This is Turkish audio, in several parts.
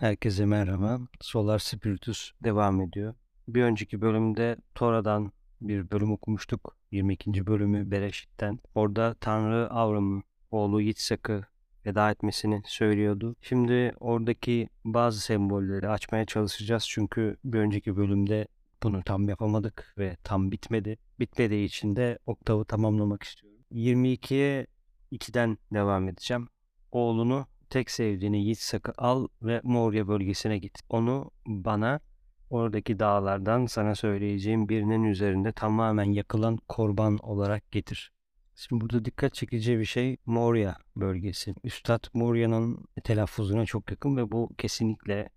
Herkese merhaba. Solar Spiritus devam ediyor. Bir önceki bölümde Tora'dan bir bölüm okumuştuk. 22. bölümü Bereşit'ten. Orada Tanrı Avram'ın oğlu Yitzhak'ı veda etmesini söylüyordu. Şimdi oradaki bazı sembolleri açmaya çalışacağız. Çünkü bir önceki bölümde bunu tam yapamadık ve tam bitmedi. Bitmediği için de oktavı tamamlamak istiyorum. 22'ye 2'den devam edeceğim. Oğlunu tek sevdiğini Yitzhak'ı al ve Moria bölgesine git. Onu bana oradaki dağlardan sana söyleyeceğim birinin üzerinde tamamen yakılan korban olarak getir. Şimdi burada dikkat çekici bir şey Moria bölgesi. Üstad Moria'nın telaffuzuna çok yakın ve bu kesinlikle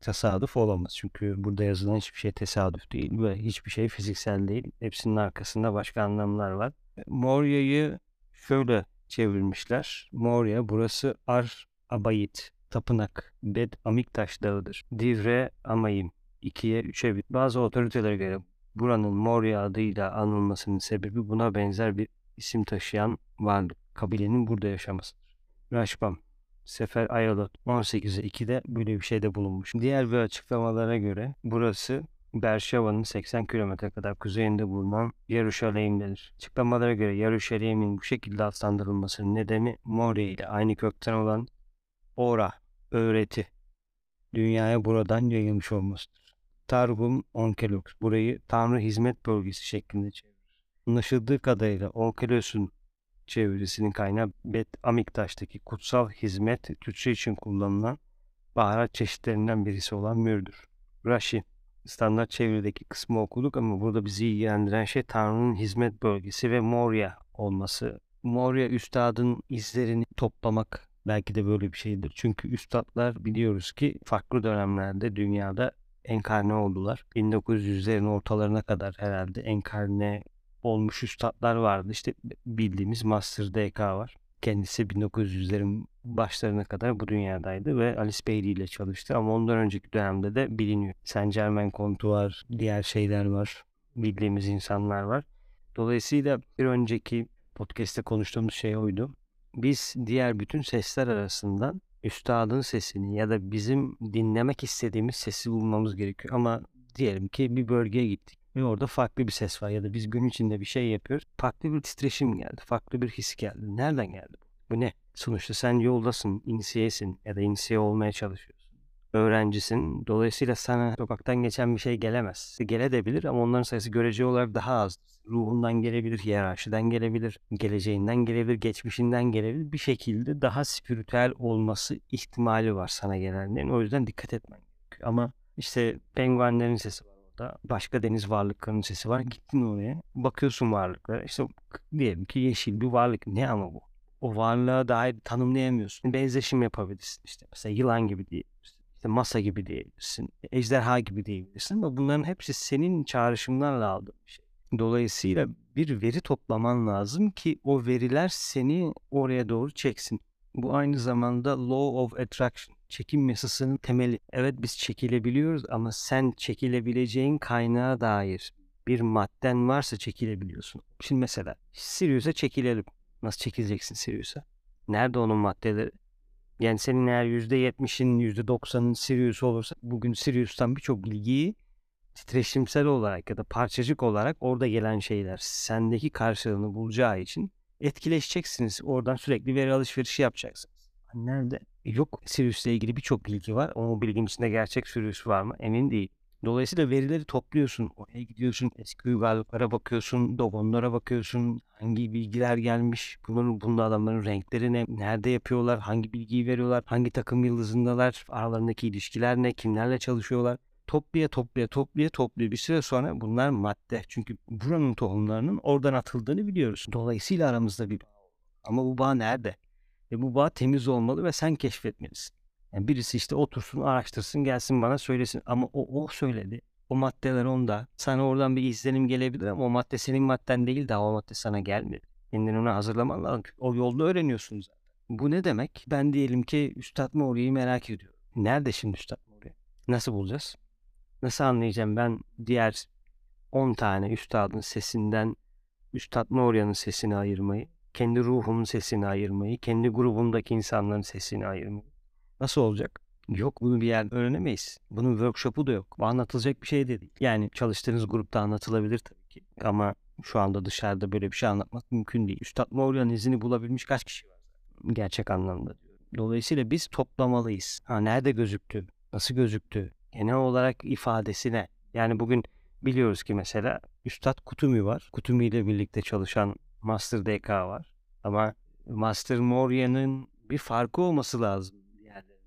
tesadüf olamaz. Çünkü burada yazılan hiçbir şey tesadüf değil ve hiçbir şey fiziksel değil. Hepsinin arkasında başka anlamlar var. Moria'yı şöyle çevirmişler. Moria burası Ar Abayit, tapınak, Bed Amiktaş dağıdır. Divre Amayim, 2'ye 3'e bir. Bazı otoritelere göre buranın Moria adıyla anılmasının sebebi buna benzer bir isim taşıyan varlık. Kabilenin burada yaşamasıdır. Raşbam, Sefer Ayalot 18'e 2'de böyle bir şeyde bulunmuş. Diğer bir açıklamalara göre burası Berşeva'nın 80 kilometre kadar kuzeyinde bulunan Yeruşalim'dedir. Açıklamalara göre Yeruşalim'in bu şekilde adlandırılmasının nedeni Moria ile aynı kökten olan Ora, öğreti, dünyaya buradan yayılmış olmasıdır. Targum Onkelos burayı Tanrı Hizmet Bölgesi şeklinde çevirir. Anlaşıldığı kadarıyla Onkelos'un çevirisinin kaynağı Bet Amiktaş'taki kutsal hizmet Türkçe için kullanılan baharat çeşitlerinden birisi olan mürdür. Rashi standart çevirideki kısmı okuduk ama burada bizi ilgilendiren şey Tanrı'nın hizmet bölgesi ve Moria olması. Moria üstadın izlerini toplamak belki de böyle bir şeydir. Çünkü üstadlar biliyoruz ki farklı dönemlerde dünyada enkarne oldular. 1900'lerin ortalarına kadar herhalde enkarne olmuş üstadlar vardı. İşte bildiğimiz Master DK var. Kendisi 1900'lerin başlarına kadar bu dünyadaydı ve Alice Bailey ile çalıştı ama ondan önceki dönemde de biliniyor. Saint Germain Kontu var, diğer şeyler var, bildiğimiz insanlar var. Dolayısıyla bir önceki podcast'te konuştuğumuz şey oydu. Biz diğer bütün sesler arasından üstadın sesini ya da bizim dinlemek istediğimiz sesi bulmamız gerekiyor. Ama diyelim ki bir bölgeye gittik ve orada farklı bir ses var ya da biz gün içinde bir şey yapıyoruz. Farklı bir titreşim geldi, farklı bir his geldi. Nereden geldi bu? Bu ne? Sonuçta sen yoldasın, inisiyesin ya da inisiye olmaya çalışıyorsun. Öğrencisin. Dolayısıyla sana sokaktan geçen bir şey gelemez. Gelebilir ama onların sayısı görece olarak daha az. Ruhundan gelebilir, hiyerarşiden gelebilir, geleceğinden gelebilir, geçmişinden gelebilir. Bir şekilde daha spiritüel olması ihtimali var sana gelenlerin. O yüzden dikkat etmen gerekiyor. Ama işte penguenlerin sesi var orada. Başka deniz varlıklarının sesi var. Gittin oraya. Bakıyorsun varlıklara. İşte diyelim ki yeşil bir varlık. Ne ama bu? O varlığa dair tanımlayamıyorsun. Benzeşim yapabilirsin. İşte mesela yılan gibi diyebilirsin. İşte masa gibi diyebilirsin. Ejderha gibi diyebilirsin. Ama bunların hepsi senin çağrışımlarla aldığın şey. Dolayısıyla bir veri toplaman lazım ki o veriler seni oraya doğru çeksin. Bu aynı zamanda law of attraction, çekim yasasının temeli. Evet biz çekilebiliyoruz ama sen çekilebileceğin kaynağa dair bir madden varsa çekilebiliyorsun. Şimdi mesela Sirius'a çekilelim. Nasıl çekileceksin Sirius'a? Nerede onun maddeleri? Yani senin eğer %70'in %90'ın Sirius olursa bugün Sirius'tan birçok bilgiyi titreşimsel olarak ya da parçacık olarak orada gelen şeyler sendeki karşılığını bulacağı için etkileşeceksiniz. Oradan sürekli veri alışverişi yapacaksınız. Nerede? Yok Sirius'la ilgili birçok bilgi var ama o bilginin içinde gerçek Sirius var mı? Emin değil. Dolayısıyla verileri topluyorsun. Oraya gidiyorsun. Eski uygarlıklara bakıyorsun. Dogonlara bakıyorsun. Hangi bilgiler gelmiş? Bunların, bunda adamların renkleri ne? Nerede yapıyorlar? Hangi bilgiyi veriyorlar? Hangi takım yıldızındalar? Aralarındaki ilişkiler ne? Kimlerle çalışıyorlar? toplaya toplaya toplaya toplaya bir süre sonra bunlar madde. Çünkü buranın tohumlarının oradan atıldığını biliyoruz. Dolayısıyla aramızda bir bağ. Ama bu bağ nerede? Ve bu bağ temiz olmalı ve sen keşfetmelisin. Yani birisi işte otursun, araştırsın, gelsin bana söylesin. Ama o, o söyledi. O maddeler onda. Sana oradan bir izlenim gelebilir ama o madde senin madden değil daha o madde sana gelmedi. Kendini ona hazırlaman lazım. O yolda öğreniyorsun zaten. Bu ne demek? Ben diyelim ki Üstad Mori'yi merak ediyorum. Nerede şimdi Üstad Mori? Nasıl bulacağız? Nasıl anlayacağım ben diğer 10 tane üstadın sesinden Üstad Moria'nın sesini ayırmayı, kendi ruhumun sesini ayırmayı, kendi grubumdaki insanların sesini ayırmayı. Nasıl olacak? Yok bunu bir yerde öğrenemeyiz. Bunun workshop'u da yok. Bu anlatılacak bir şey de değil. Yani çalıştığınız grupta anlatılabilir tabii ki. Ama şu anda dışarıda böyle bir şey anlatmak mümkün değil. Üstad Moulya'nın izini bulabilmiş kaç kişi var? Gerçek anlamda. Dolayısıyla biz toplamalıyız. Ha nerede gözüktü? Nasıl gözüktü? Genel olarak ifadesi ne? Yani bugün biliyoruz ki mesela Üstad Kutumi var. Kutumi ile birlikte çalışan Master DK var. Ama Master Moria'nın bir farkı olması lazım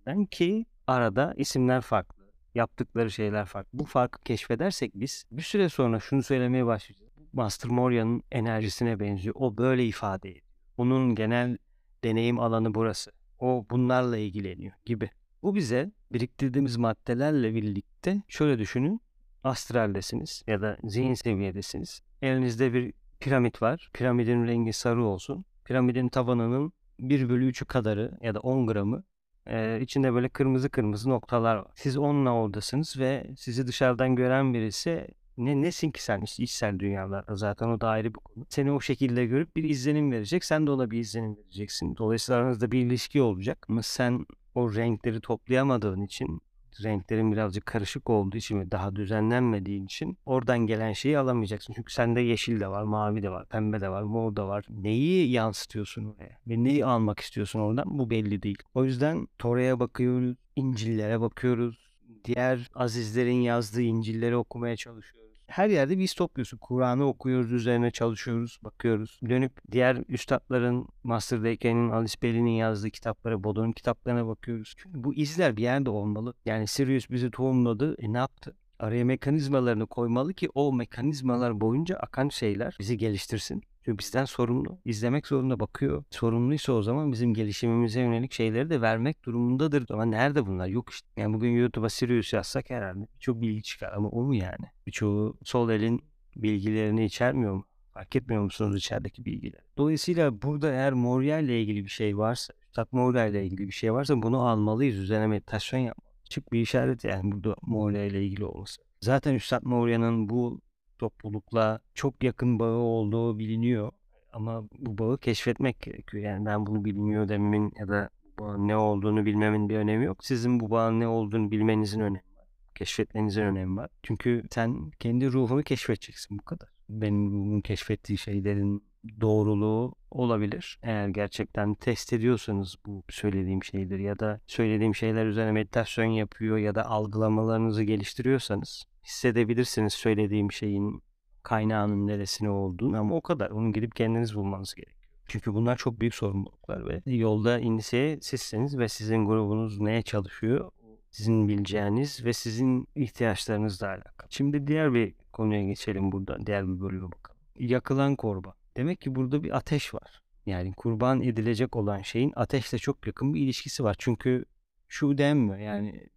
diğerlerinden ki arada isimler farklı. Yaptıkları şeyler farklı. Bu farkı keşfedersek biz bir süre sonra şunu söylemeye başlayacağız. Master Moria'nın enerjisine benziyor. O böyle ifade ediyor. Onun genel deneyim alanı burası. O bunlarla ilgileniyor gibi. Bu bize biriktirdiğimiz maddelerle birlikte şöyle düşünün. Astraldesiniz ya da zihin seviyedesiniz. Elinizde bir piramit var. Piramidin rengi sarı olsun. Piramidin tavanının 1 bölü 3'ü kadarı ya da 10 gramı e, içinde böyle kırmızı kırmızı noktalar var. Siz onunla oradasınız ve sizi dışarıdan gören birisi ne nesin ki sen işte içsel dünyalarda zaten o da ayrı bir konu. Seni o şekilde görüp bir izlenim verecek. Sen de ona bir izlenim vereceksin. Dolayısıyla aranızda bir ilişki olacak. Ama sen o renkleri toplayamadığın için renklerin birazcık karışık olduğu için ve daha düzenlenmediğin için oradan gelen şeyi alamayacaksın. Çünkü sende yeşil de var, mavi de var, pembe de var, mor da var. Neyi yansıtıyorsun oraya ve neyi almak istiyorsun oradan bu belli değil. O yüzden Tora'ya bakıyoruz, İncil'lere bakıyoruz. Diğer azizlerin yazdığı İncil'leri okumaya çalışıyoruz her yerde bir iz topluyorsun. Kur'an'ı okuyoruz, üzerine çalışıyoruz, bakıyoruz. Dönüp diğer üstadların, Master Deken'in, Alice Bailey'nin yazdığı kitaplara, Bodo'nun kitaplarına bakıyoruz. Çünkü bu izler bir yerde olmalı. Yani Sirius bizi tohumladı. E ne yaptı? Araya mekanizmalarını koymalı ki o mekanizmalar boyunca akan şeyler bizi geliştirsin. Çünkü bizden sorumlu. İzlemek zorunda bakıyor. Sorumluysa o zaman bizim gelişimimize yönelik şeyleri de vermek durumundadır. Ama nerede bunlar? Yok işte. Yani bugün YouTube'a Sirius yazsak herhalde çok bilgi çıkar ama o mu yani? Birçoğu sol elin bilgilerini içermiyor mu? Fark etmiyor musunuz içerideki bilgiler? Dolayısıyla burada eğer Moria ile ilgili bir şey varsa, Üstad Moria ile ilgili bir şey varsa bunu almalıyız. Üzerine meditasyon yapmalıyız. Çık bir işaret yani burada Moria ile ilgili olması. Zaten Üstad Moria'nın bu toplulukla çok yakın bağı olduğu biliniyor. Ama bu bağı keşfetmek gerekiyor. Yani ben bunu bilmiyor dememin ya da bağın ne olduğunu bilmemin bir önemi yok. Sizin bu bağın ne olduğunu bilmenizin önemi var. Keşfetmenizin önemi var. Çünkü sen kendi ruhunu keşfedeceksin bu kadar. Benim ruhumun keşfettiği şeylerin doğruluğu olabilir. Eğer gerçekten test ediyorsanız bu söylediğim şeydir ya da söylediğim şeyler üzerine meditasyon yapıyor ya da algılamalarınızı geliştiriyorsanız hissedebilirsiniz söylediğim şeyin kaynağının neresine olduğunu ama o kadar. Onu gidip kendiniz bulmanız gerekiyor. Çünkü bunlar çok büyük sorumluluklar ve yolda inisiye sizseniz ve sizin grubunuz neye çalışıyor sizin bileceğiniz ve sizin ihtiyaçlarınızla alakalı. Şimdi diğer bir konuya geçelim burada. Diğer bir bölüme bakalım. Yakılan korba. Demek ki burada bir ateş var. Yani kurban edilecek olan şeyin ateşle çok yakın bir ilişkisi var. Çünkü şu denmiyor yani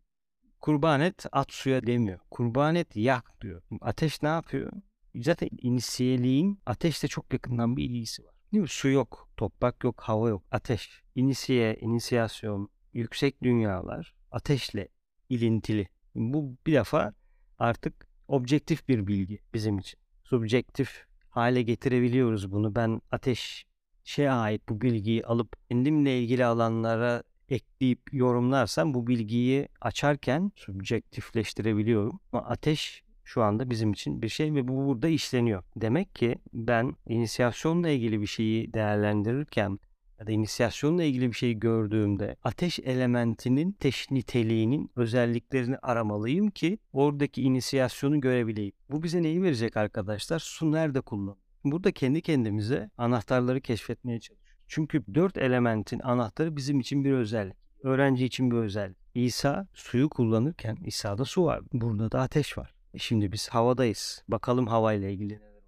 kurban et at suya demiyor. Kurban et yak diyor. Ateş ne yapıyor? Zaten inisiyeliğin ateşle çok yakından bir ilgisi var. Değil mi? Su yok, toprak yok, hava yok. Ateş. İnisiye, inisiyasyon, yüksek dünyalar ateşle ilintili. Bu bir defa artık objektif bir bilgi bizim için. Subjektif hale getirebiliyoruz bunu. Ben ateş şeye ait bu bilgiyi alıp kendimle ilgili alanlara ekleyip yorumlarsam bu bilgiyi açarken subjektifleştirebiliyorum. Ama ateş şu anda bizim için bir şey ve bu burada işleniyor. Demek ki ben inisiyasyonla ilgili bir şeyi değerlendirirken ya da inisiyasyonla ilgili bir şey gördüğümde ateş elementinin teş niteliğinin özelliklerini aramalıyım ki oradaki inisiyasyonu görebileyim. Bu bize neyi verecek arkadaşlar? Su nerede kullan? Burada kendi kendimize anahtarları keşfetmeye çalışıyoruz. Çünkü dört elementin anahtarı bizim için bir özellik. Öğrenci için bir özellik. İsa suyu kullanırken İsa'da su var. Burada da ateş var. E şimdi biz havadayız. Bakalım havayla ilgili neler oluyor.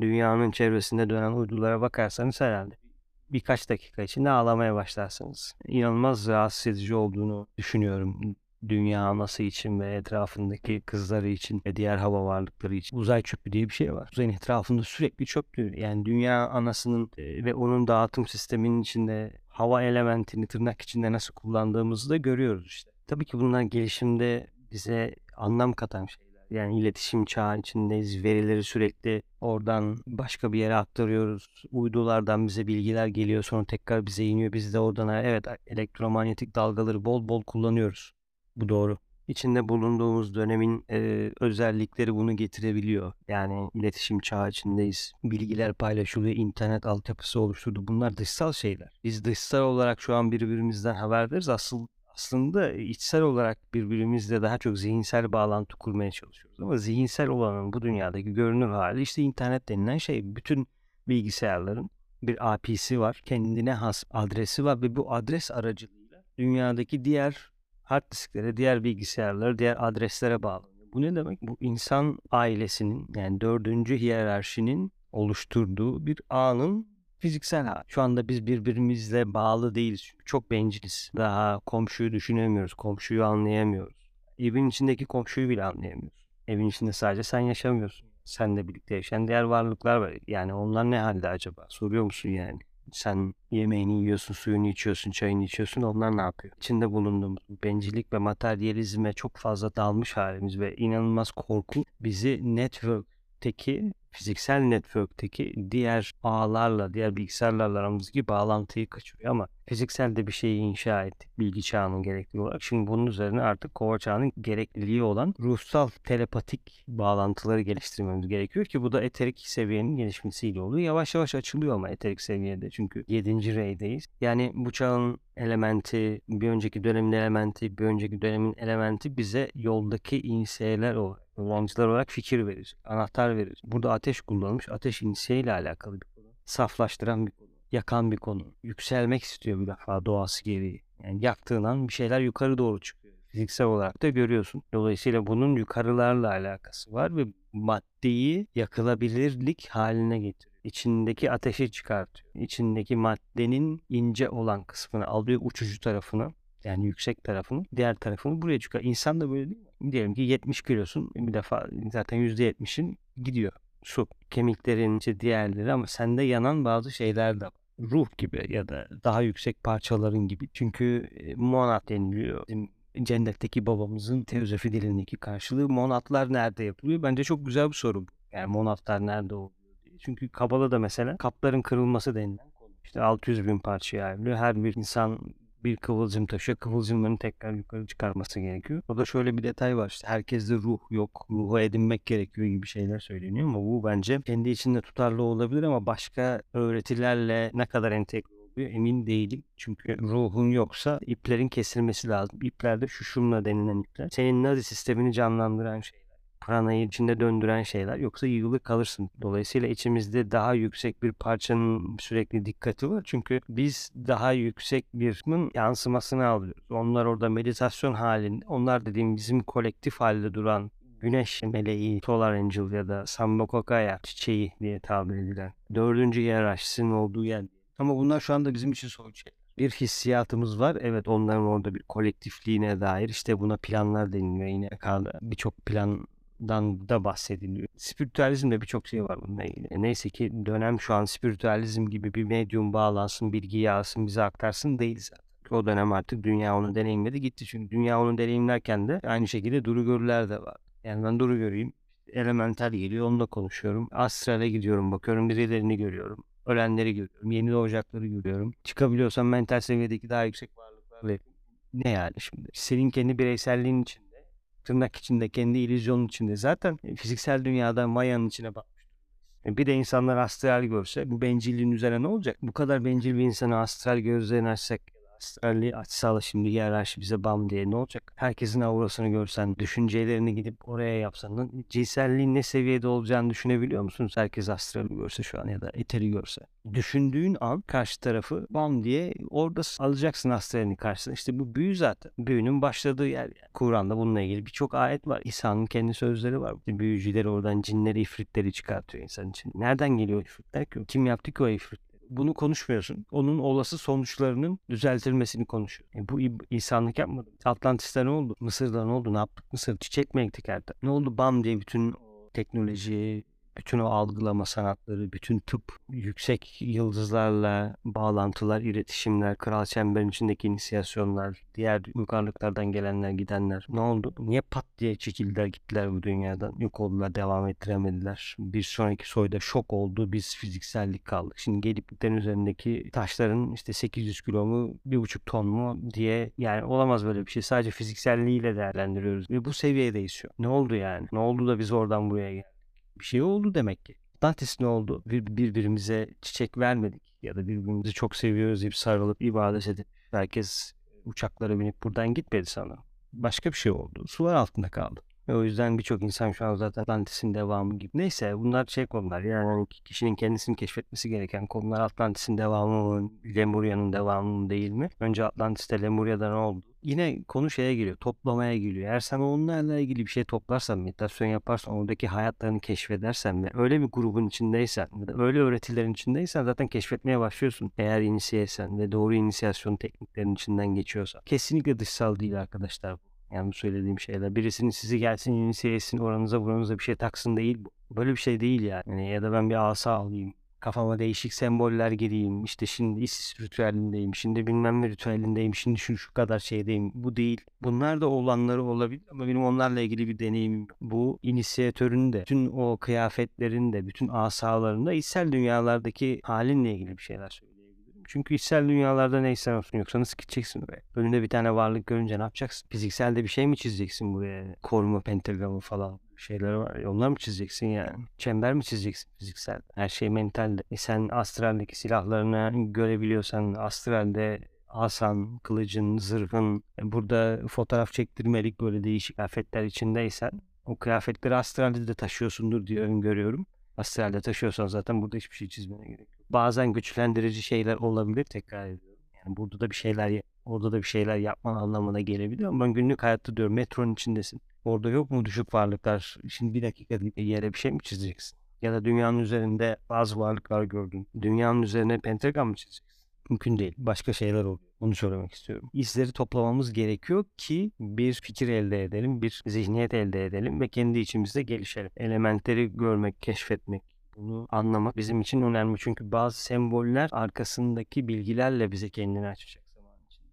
Dünyanın çevresinde dönen uydulara bakarsanız herhalde birkaç dakika içinde ağlamaya başlarsınız. İnanılmaz rahatsız edici olduğunu düşünüyorum dünya anası için ve etrafındaki kızları için ve diğer hava varlıkları için uzay çöpü diye bir şey var. Uzayın etrafında sürekli çöp dönüyor. Yani dünya anasının e, ve onun dağıtım sisteminin içinde hava elementini tırnak içinde nasıl kullandığımızı da görüyoruz işte. Tabii ki bunlar gelişimde bize anlam katan şeyler. Yani iletişim çağı içindeyiz. Verileri sürekli oradan başka bir yere aktarıyoruz. Uydulardan bize bilgiler geliyor sonra tekrar bize iniyor. Biz de oradan evet elektromanyetik dalgaları bol bol kullanıyoruz. Bu doğru. İçinde bulunduğumuz dönemin e, özellikleri bunu getirebiliyor. Yani iletişim çağı içindeyiz. Bilgiler paylaşılıyor, internet altyapısı oluşturdu. Bunlar dışsal şeyler. Biz dışsal olarak şu an birbirimizden haberdariz. Asıl aslında içsel olarak birbirimizle daha çok zihinsel bağlantı kurmaya çalışıyoruz. Ama zihinsel olanın bu dünyadaki görünür hali işte internet denilen şey. Bütün bilgisayarların bir API'si var. Kendine has adresi var ve bu adres aracılığıyla dünyadaki diğer hard disklere, diğer bilgisayarlara, diğer adreslere bağlanıyor. Bu ne demek? Bu insan ailesinin yani dördüncü hiyerarşinin oluşturduğu bir ağın fiziksel hali. Şu anda biz birbirimizle bağlı değiliz. Çok benciliz. Daha komşuyu düşünemiyoruz. Komşuyu anlayamıyoruz. Evin içindeki komşuyu bile anlayamıyoruz. Evin içinde sadece sen yaşamıyorsun. Seninle birlikte yaşayan diğer varlıklar var. Yani onlar ne halde acaba? Soruyor musun yani? Sen yemeğini yiyorsun, suyunu içiyorsun, çayını içiyorsun. Onlar ne yapıyor? İçinde bulunduğumuz bencillik ve materyalizme çok fazla dalmış halimiz ve inanılmaz korku bizi network'teki fiziksel network'teki diğer ağlarla, diğer bilgisayarlarla aramızdaki bağlantıyı kaçırıyor. Ama fizikselde bir şeyi inşa ettik bilgi çağının gerekli olarak. Şimdi bunun üzerine artık kova çağının gerekliliği olan ruhsal telepatik bağlantıları geliştirmemiz gerekiyor ki bu da eterik seviyenin gelişmesiyle oluyor. Yavaş yavaş açılıyor ama eterik seviyede çünkü 7. reydeyiz. Yani bu çağın elementi, bir önceki dönemin elementi, bir önceki dönemin elementi bize yoldaki inseyeler olarak kullanıcılar olarak fikir verir, anahtar verir. Burada ateş kullanılmış. Ateş inisiye ile alakalı bir konu. Saflaştıran bir konu. Yakan bir konu. Yükselmek istiyor bir defa doğası gereği. Yani yaktığın an bir şeyler yukarı doğru çıkıyor. Fiziksel olarak da görüyorsun. Dolayısıyla bunun yukarılarla alakası var ve maddeyi yakılabilirlik haline getiriyor. İçindeki ateşi çıkartıyor. İçindeki maddenin ince olan kısmını alıyor uçucu tarafını yani yüksek tarafını diğer tarafını buraya çıkar. İnsan da böyle değil mi? Diyelim ki 70 kilosun bir defa zaten %70'in gidiyor. Su, kemiklerin işte diğerleri ama sende yanan bazı şeyler de var. Ruh gibi ya da daha yüksek parçaların gibi. Çünkü monat deniliyor. Bizim cennetteki babamızın teozofi dilindeki karşılığı monatlar nerede yapılıyor? Bence çok güzel bir soru. Yani monatlar nerede oluyor. Çünkü Kabala'da mesela kapların kırılması denilen. İşte 600 bin parçaya ayrılıyor. Her bir insan bir kıvılcım taşıyor. Kıvılcımların tekrar yukarı çıkarması gerekiyor. O da şöyle bir detay var. İşte herkeste ruh yok. Ruhu edinmek gerekiyor gibi şeyler söyleniyor ama bu bence kendi içinde tutarlı olabilir ama başka öğretilerle ne kadar entegre oluyor emin değilim. Çünkü ruhun yoksa iplerin kesilmesi lazım. İplerde şuşumla denilen ipler. Senin nazi sistemini canlandıran şey pranayı içinde döndüren şeyler yoksa yığılı kalırsın. Dolayısıyla içimizde daha yüksek bir parçanın sürekli dikkati var. Çünkü biz daha yüksek bir yansımasını alıyoruz. Onlar orada meditasyon halinde. Onlar dediğim bizim kolektif halde duran güneş meleği, Solar Angel ya da Sambokokaya çiçeği diye tabir edilen dördüncü hiyerarşisinin olduğu yer. Ama bunlar şu anda bizim için soğuk şeyler bir hissiyatımız var. Evet onların orada bir kolektifliğine dair işte buna planlar deniliyor yine birçok plan dan da bahsediliyor. Spiritüalizmde birçok şey var bununla ilgili. E, neyse ki dönem şu an spiritüalizm gibi bir medyum bağlansın, bilgi yağsın, bize aktarsın değil zaten. O dönem artık dünya onu deneyimledi gitti. Çünkü dünya onu deneyimlerken de aynı şekilde duru görüler de var. Yani ben duru göreyim. Elemental geliyor onunla konuşuyorum. Astrale gidiyorum bakıyorum birilerini görüyorum. Ölenleri görüyorum. Yeni doğacakları görüyorum. Çıkabiliyorsam mental seviyedeki daha yüksek varlıklarla ne yani şimdi? Senin kendi bireyselliğin için tırnak içinde kendi illüzyonun içinde zaten e, fiziksel dünyada mayanın içine bakmış. E, bir de insanlar astral görse bu bencilliğin üzerine ne olacak? Bu kadar bencil bir insanı astral gözlerini açsak astralli açsalı şimdi hiyerarşi bize bam diye ne olacak? Herkesin aurasını görsen, düşüncelerini gidip oraya yapsan, cinselliğin ne seviyede olacağını düşünebiliyor musunuz? Herkes astrali görse şu an ya da eteri görse. Düşündüğün an karşı tarafı bam diye orada alacaksın astralini karşısına. İşte bu büyü zaten. Büyünün başladığı yer. Yani. Kur'an'da bununla ilgili birçok ayet var. İsa'nın kendi sözleri var. Büyücüler oradan cinleri, ifritleri çıkartıyor insan için. Nereden geliyor ifritler ki? Kim yaptı ki o ifrit? Bunu konuşmuyorsun. Onun olası sonuçlarının düzeltilmesini konuşuyor. E bu insanlık yapmadı. Atlantis'te ne oldu? Mısır'da ne oldu? Ne yaptık? Mısır çiçek mi ektik Ne oldu? Bam diye bütün teknoloji, bütün o algılama sanatları, bütün tıp, yüksek yıldızlarla bağlantılar, iletişimler, kral çemberin içindeki inisiyasyonlar, diğer uygarlıklardan gelenler, gidenler ne oldu? Niye pat diye çekildiler gittiler bu dünyadan? Yok oldular, devam ettiremediler. Bir sonraki soyda şok oldu, biz fiziksellik kaldık. Şimdi gelipliklerin üzerindeki taşların işte 800 kilo mu, 1,5 ton mu diye yani olamaz böyle bir şey. Sadece fizikselliğiyle değerlendiriyoruz. Ve bu seviyedeyiz şu. Ne oldu yani? Ne oldu da biz oradan buraya geldik? Bir şey oldu demek ki. Atlantis ne oldu? Bir, birbirimize çiçek vermedik ya da birbirimizi çok seviyoruz deyip sarılıp ibadet edip herkes uçaklara binip buradan gitmedi sana. Başka bir şey oldu. Sular altında kaldı. Ve o yüzden birçok insan şu an zaten Atlantis'in devamı gibi. Neyse bunlar şey konular yani hani kişinin kendisini keşfetmesi gereken konular Atlantis'in devamı mı, Lemuria'nın devamı mı değil mi? Önce Atlantis'te Lemuria'da ne oldu? Yine konu şeye geliyor, toplamaya geliyor. Eğer sen onlarla ilgili bir şey toplarsan, meditasyon yaparsan, oradaki hayatlarını keşfedersen ve öyle bir grubun içindeysen öyle öğretilerin içindeysen zaten keşfetmeye başlıyorsun. Eğer inisiyesen ve doğru inisiyasyon tekniklerinin içinden geçiyorsa. Kesinlikle dışsal değil arkadaşlar bu. Yani bu söylediğim şeyler. Birisinin sizi gelsin inisiye etsin oranıza buranıza bir şey taksın değil bu. Böyle bir şey değil yani. yani ya da ben bir asa alayım kafama değişik semboller gireyim. İşte şimdi Isis ritüelindeyim. Şimdi bilmem ne ritüelindeyim. Şimdi şu şu kadar şeydeyim. Bu değil. Bunlar da olanları olabilir ama benim onlarla ilgili bir deneyimim yok. Bu inisiyatörün de, bütün o kıyafetlerin de, bütün asaların da içsel dünyalardaki halinle ilgili bir şeyler söyleyebilirim. Çünkü içsel dünyalarda neyse olsun yoksa nasıl gideceksin oraya? Önünde bir tane varlık görünce ne yapacaksın? Fizikselde bir şey mi çizeceksin buraya? Koruma pentagramı falan şeyler var. Onlar mı çizeceksin yani? Çember mi çizeceksin fiziksel? Her şey mentalde. E sen astraldeki silahlarını görebiliyorsan astralde asan, kılıcın, zırhın e burada fotoğraf çektirmelik böyle değişik kıyafetler içindeysen o kıyafetleri astralde de taşıyorsundur diye öngörüyorum. Astralde taşıyorsan zaten burada hiçbir şey çizmene gerek yok. Bazen güçlendirici şeyler olabilir tekrar ediyorum. Yani burada da bir şeyler orada da bir şeyler yapman anlamına gelebilir ama ben günlük hayatta diyorum metronun içindesin. Orada yok mu düşük varlıklar? Şimdi bir dakika yere bir şey mi çizeceksin? Ya da dünyanın üzerinde bazı varlıklar gördün. Dünyanın üzerine pentagram mı çizeceksin? Mümkün değil. Başka şeyler oluyor. Onu söylemek istiyorum. İzleri toplamamız gerekiyor ki bir fikir elde edelim, bir zihniyet elde edelim ve kendi içimizde gelişelim. Elementleri görmek, keşfetmek, bunu anlamak bizim için önemli. Çünkü bazı semboller arkasındaki bilgilerle bize kendini açacak.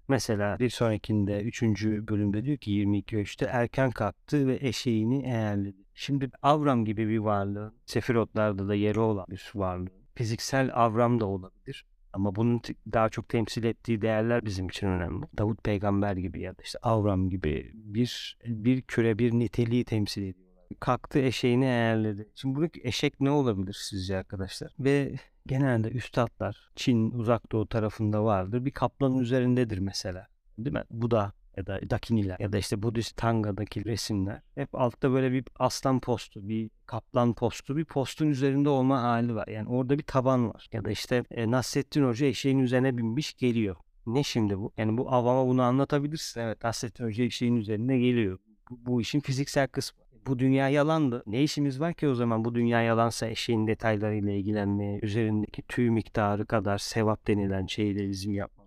Mesela bir sonrakinde 3. bölümde diyor ki 22 ölçüde erken kalktı ve eşeğini eğerledi. Şimdi Avram gibi bir varlığı, Sefirotlarda da yeri olan bir varlığı, fiziksel Avram da olabilir. Ama bunun daha çok temsil ettiği değerler bizim için önemli. Davut peygamber gibi ya da işte Avram gibi bir bir küre bir niteliği temsil ediyor kalktı eşeğini eğerledi. Şimdi buradaki eşek ne olabilir sizce arkadaşlar? Ve genelde üstadlar Çin uzak doğu tarafında vardır. Bir kaplanın üzerindedir mesela. Değil mi? Bu da ya da Dakiniler ya da işte Budist Tanga'daki resimler hep altta böyle bir aslan postu, bir kaplan postu, bir postun üzerinde olma hali var. Yani orada bir taban var. Ya da işte e, Nasrettin Hoca eşeğin üzerine binmiş geliyor. Ne şimdi bu? Yani bu avama bunu anlatabilirsin. Evet Nasrettin Hoca eşeğin üzerine geliyor. Bu, bu işin fiziksel kısmı bu dünya yalandı. Ne işimiz var ki o zaman bu dünya yalansa eşeğin detaylarıyla ilgilenmeye, üzerindeki tüy miktarı kadar sevap denilen şeyle bizim yapmamıza.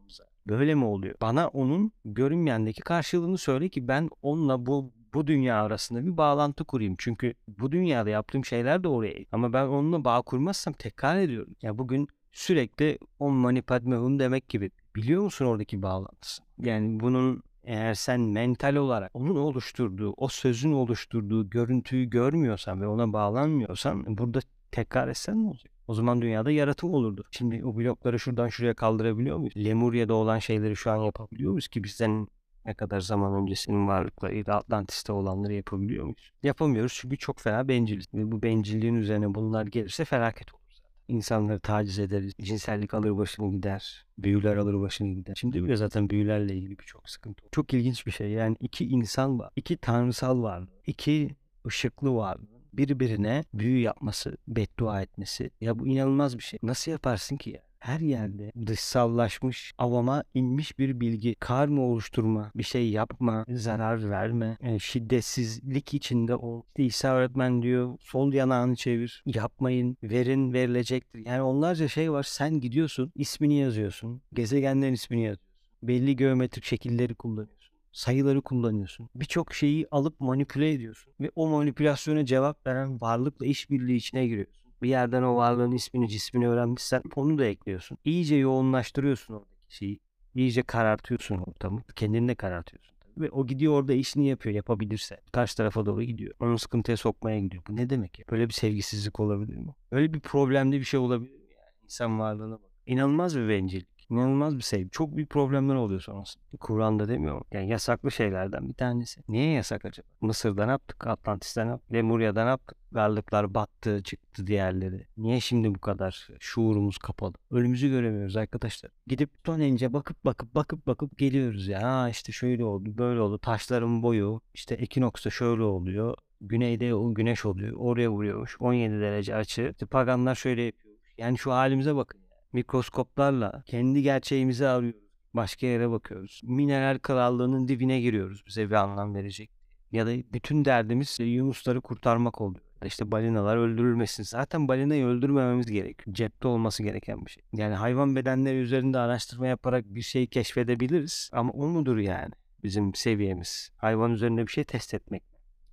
Böyle mi oluyor? Bana onun görünmeyendeki karşılığını söyle ki ben onunla bu bu dünya arasında bir bağlantı kurayım. Çünkü bu dünyada yaptığım şeyler de oraya. Ama ben onunla bağ kurmazsam tekrar ediyorum. Ya bugün sürekli on mani padme hum demek gibi. Biliyor musun oradaki bağlantısı? Yani bunun eğer sen mental olarak onun oluşturduğu, o sözün oluşturduğu görüntüyü görmüyorsan ve ona bağlanmıyorsan burada tekrar etsen ne olacak? O zaman dünyada yaratım olurdu. Şimdi o blokları şuradan şuraya kaldırabiliyor muyuz? Lemuria'da olan şeyleri şu an yapabiliyor muyuz ki bizden ne kadar zaman öncesinin varlıklarıyla Atlantis'te olanları yapabiliyor muyuz? Yapamıyoruz çünkü çok fena benciliz. Ve bu bencilliğin üzerine bunlar gelirse felaket olur insanları taciz ederiz. Cinsellik alır başını gider. Büyüler alır başını gider. Şimdi bile zaten büyülerle ilgili birçok sıkıntı. Çok ilginç bir şey. Yani iki insan var. iki tanrısal var. iki ışıklı var birbirine büyü yapması, beddua etmesi. Ya bu inanılmaz bir şey. Nasıl yaparsın ki ya? her yerde dışsallaşmış, avama inmiş bir bilgi. Karma oluşturma, bir şey yapma, zarar verme, yani e, şiddetsizlik içinde ol. İşte İsa öğretmen diyor sol yanağını çevir, yapmayın, verin verilecektir. Yani onlarca şey var. Sen gidiyorsun, ismini yazıyorsun, gezegenlerin ismini yazıyorsun. Belli geometrik şekilleri kullanıyorsun. Sayıları kullanıyorsun. Birçok şeyi alıp manipüle ediyorsun. Ve o manipülasyona cevap veren varlıkla işbirliği içine giriyorsun. Bir yerden o varlığın ismini cismini öğrenmişsen onu da ekliyorsun. İyice yoğunlaştırıyorsun oradaki şeyi. İyice karartıyorsun ortamı. Kendini de karartıyorsun. Ve o gidiyor orada işini yapıyor yapabilirse. Karşı tarafa doğru gidiyor. Onu sıkıntıya sokmaya gidiyor. Bu ne demek ya? Böyle bir sevgisizlik olabilir mi? Öyle bir problemli bir şey olabilir mi yani? İnsan varlığına bak. İnanılmaz bir bencillik. İnanılmaz bir sevgi. Çok büyük problemler oluyor sonrasında. Kur'an'da demiyor mu? Yani yasaklı şeylerden bir tanesi. Niye yasak acaba? Mısır'da ne yaptık? Atlantis'te ne yaptık? Lemurya'da ne yaptık? Varlıklar battı, çıktı diğerleri. Niye şimdi bu kadar şuurumuz kapalı? Ölümümüzü göremiyoruz arkadaşlar. Gidip son ince bakıp bakıp bakıp bakıp geliyoruz ya. Ha işte şöyle oldu, böyle oldu. Taşların boyu, işte ekinoksta şöyle oluyor. Güneyde o güneş oluyor. Oraya vuruyormuş. 17 derece açı. İşte paganlar şöyle yapıyormuş. Yani şu halimize bakın. Mikroskoplarla kendi gerçeğimizi arıyoruz. Başka yere bakıyoruz. Mineral krallığının dibine giriyoruz bize bir anlam verecek. Ya da bütün derdimiz yunusları kurtarmak oluyor. İşte balinalar öldürülmesin. Zaten balinayı öldürmememiz gerekiyor. Cepte olması gereken bir şey. Yani hayvan bedenleri üzerinde araştırma yaparak bir şey keşfedebiliriz. Ama o mudur yani bizim seviyemiz? Hayvan üzerinde bir şey test etmek.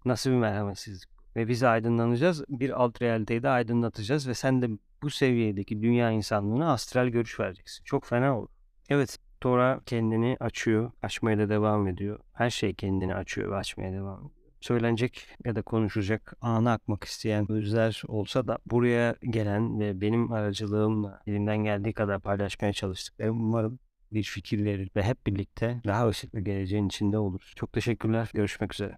Nasıl bir merhametsizlik? Ve biz aydınlanacağız. Bir alt realiteyi de aydınlatacağız. Ve sen de bu seviyedeki dünya insanlığına astral görüş vereceksin. Çok fena olur. Evet, Tora kendini açıyor, açmaya da devam ediyor. Her şey kendini açıyor ve açmaya devam ediyor. Söylenecek ya da konuşacak, anı akmak isteyen sözler olsa da buraya gelen ve benim aracılığımla elimden geldiği kadar paylaşmaya çalıştıklarım umarım bir fikir verir ve hep birlikte daha ışıklı geleceğin içinde oluruz. Çok teşekkürler. Görüşmek üzere.